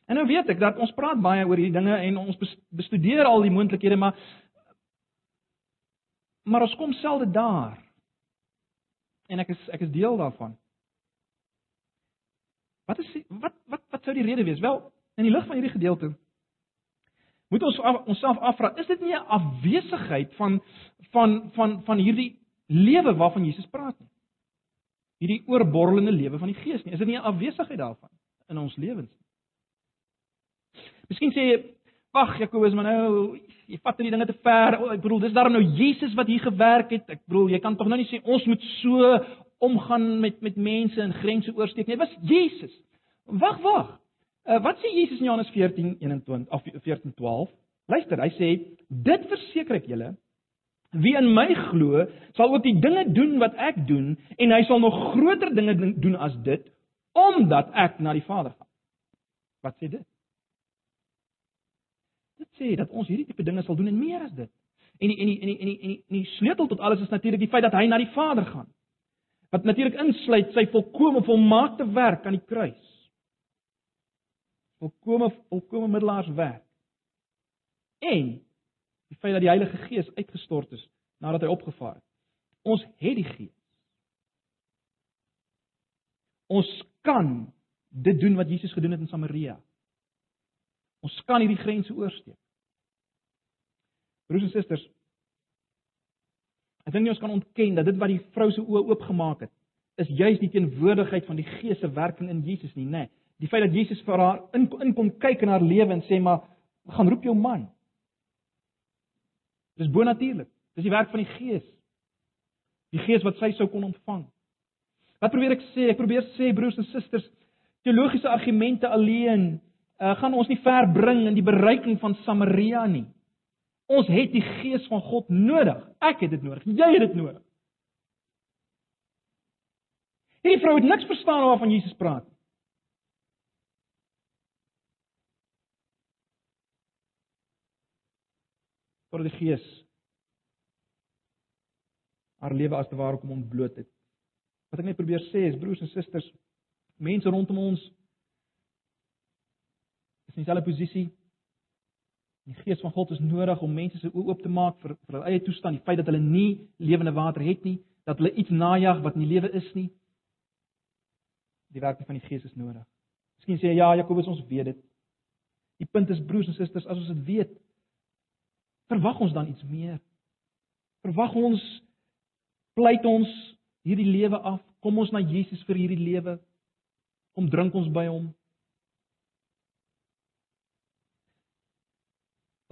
En nou weet ek dat ons praat baie oor hierdie dinge en ons bestudeer al die moontlikhede maar maar ons kom selde daar. En ek is ek is deel daarvan. Wat is wat wat wat sou die rede wees? Wel, in die lig van hierdie gedeelte moet ons af, onsself afvra, is dit nie 'n afwesigheid van van van van hierdie lewe waarvan Jesus praat nie? Hierdie oorborrelende lewe van die Gees nie. Is dit nie 'n afwesigheid daarvan in ons lewens nie? Miskien sê jy, "Wag, Jakobus, maar nou jy vat hierdie dinge te ver. Ek bedoel, dis daarom nou Jesus wat hier gewerk het. Ek bedoel, jy kan tog nou nie sê ons moet so omgaan met met mense en grense oorsteek nie. Dit was Jesus. Wag, wag. Uh, wat sê Jesus in Johannes 14:21 of 14:12? Luister, hy sê: "Dit verseker ek julle, wie in my glo, sal ook die dinge doen wat ek doen en hy sal nog groter dinge doen as dit, omdat ek na die Vader gaan." Wat sê dit? Dit sê dat ons hierdie tipe dinge sal doen en meer as dit. En die en die en die en die en die, en die sleutel tot alles is natuurlik die feit dat hy na die Vader gaan. Wat natuurlik insluit sy volkomme volmaakte werk aan die kruis. Volkomme volkomme middelaarswerk. En die feit dat die Heilige Gees uitgestort is nadat hy opgevaar het. Ons het die Gees. Ons kan dit doen wat Jesus gedoen het in Samaria. Ons kan hierdie grense oorskry. Broers en susters, ek dink ons kan ontken dat dit wat die vrou se oë oopgemaak het, is juis die teenwoordigheid van die Gees se werking in Jesus nie, nê. Nee. Die feit dat Jesus vir haar in in kom kyk in haar lewe en sê maar gaan roep jou man. Dis bonatuurlik. Dis die werk van die Gees. Die Gees wat sy sou kon ontvang. Wat probeer ek sê? Ek probeer sê broers en susters, teologiese argumente alleen uh, gaan ons nie ver bring in die bereiking van Samaria nie. Ons het die gees van God nodig. Ek het dit nodig. Jy het dit nodig. Hierdie vrou het niks verstaan waarvan Jesus praat. Tot die gees haar lewe as te ware kom ontbloot het. Wat ek net probeer sê is broers en susters, mense rondom ons is in dieselfde posisie. Die Gees van God is nodig om mense se oë oop te maak vir vir hulle eie toestand, die feit dat hulle nie lewende water het nie, dat hulle iets najag wat nie lewe is nie. Die werking van die Gees is nodig. Miskien sê jy ja, Jakobus, ons weet dit. Die punt is broers en susters, as ons dit weet, verwag ons dan iets meer? Verwag ons pleit ons hierdie lewe af? Kom ons na Jesus vir hierdie lewe? Kom drink ons by hom?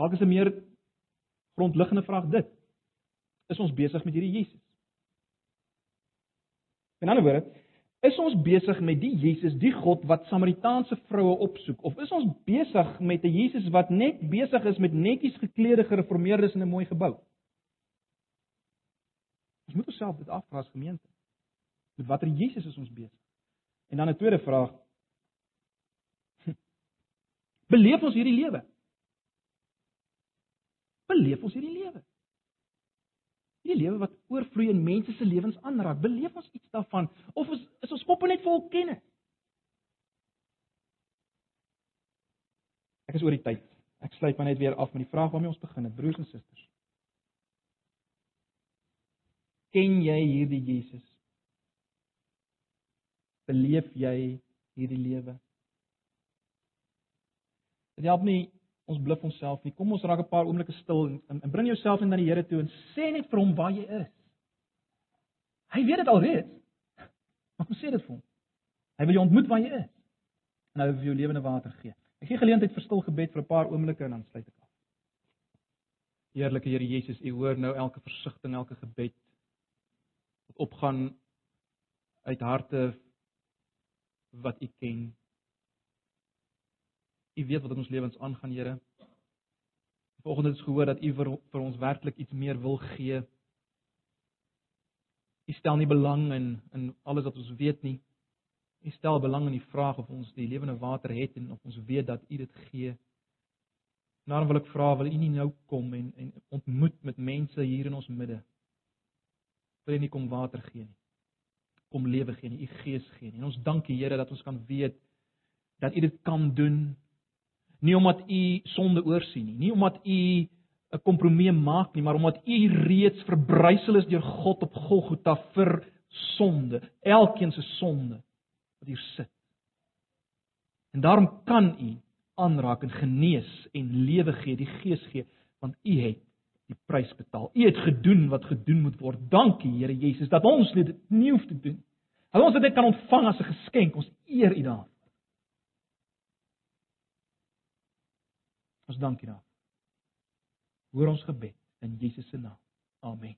Dalk is 'n meer grondliggende vraag dit. Is ons besig met hierdie Jesus? In ander woorde, is ons besig met die Jesus, die God wat Samaritaanse vroue opsoek of is ons besig met 'n Jesus wat net besig is met netjies geklede gereformeerdes in 'n mooi gebou? Ons moet onsself dit afvra as gemeente. Met watter Jesus is ons besig? En dan 'n tweede vraag. Beleef ons hierdie lewe? beleef ons hierdie lewe? Hierdie lewe wat oorvloei in mense se lewens aanraak, beleef ons iets daarvan of is, is ons koppe net vol kennis? Ek is oor die tyd. Ek sluit maar net weer af met die vraag waarmee ons begin het, broers en susters. Ken jy hierdie Jesus? Beleef jy hierdie lewe? Dit help nie ons bluf onsself nie. Kom ons raak 'n paar oomblikke stil en, en, en bring jouself net na die Here toe en sê net vir hom waar jy is. Hy weet dit alreeds. Maar kom sê dit vir hom. Hy wil jou ontmoet waar jy is. En hy wil vir jou lewende water gee. Ek gee geleentheid vir stil gebed vir 'n paar oomblikke en dan sluit ek af. Heerlike Here Jesus, U hoor nou elke versigtiging, elke gebed wat opgaan uit harte wat U ken. U weet wat in ons lewens aangaan, Here. Vanoggend het ons gehoor dat U vir, vir ons werklik iets meer wil gee. U stel nie belang in in alles wat ons weet nie. U stel belang in die vraag of ons die lewende water het en of ons weet dat U dit gee. Nou wil ek vra, wil U nie nou kom en en ontmoet met mense hier in ons midde? Wil U nie kom water gee nie? Kom lewe gee nie, U Gees gee nie. En ons dank U Here dat ons kan weet dat U dit kan doen nie omdat u sonde oorsien nie, nie omdat u 'n kompromie maak nie, maar omdat u reeds verbrysel is deur God op Golgotha vir sonde, elkeen se sonde wat hier sit. En daarom kan u aanraak en genees en lewe gee, die Gees gee, want u het die prys betaal. U het gedoen wat gedoen moet word. Dankie Here Jesus dat ons dit nie hoef te doen. Dat ons dit kan ontvang as 'n geskenk. Ons eer U daarvoor. Ons dankie daarvoor. Hoor ons gebed in Jesus se naam. Amen.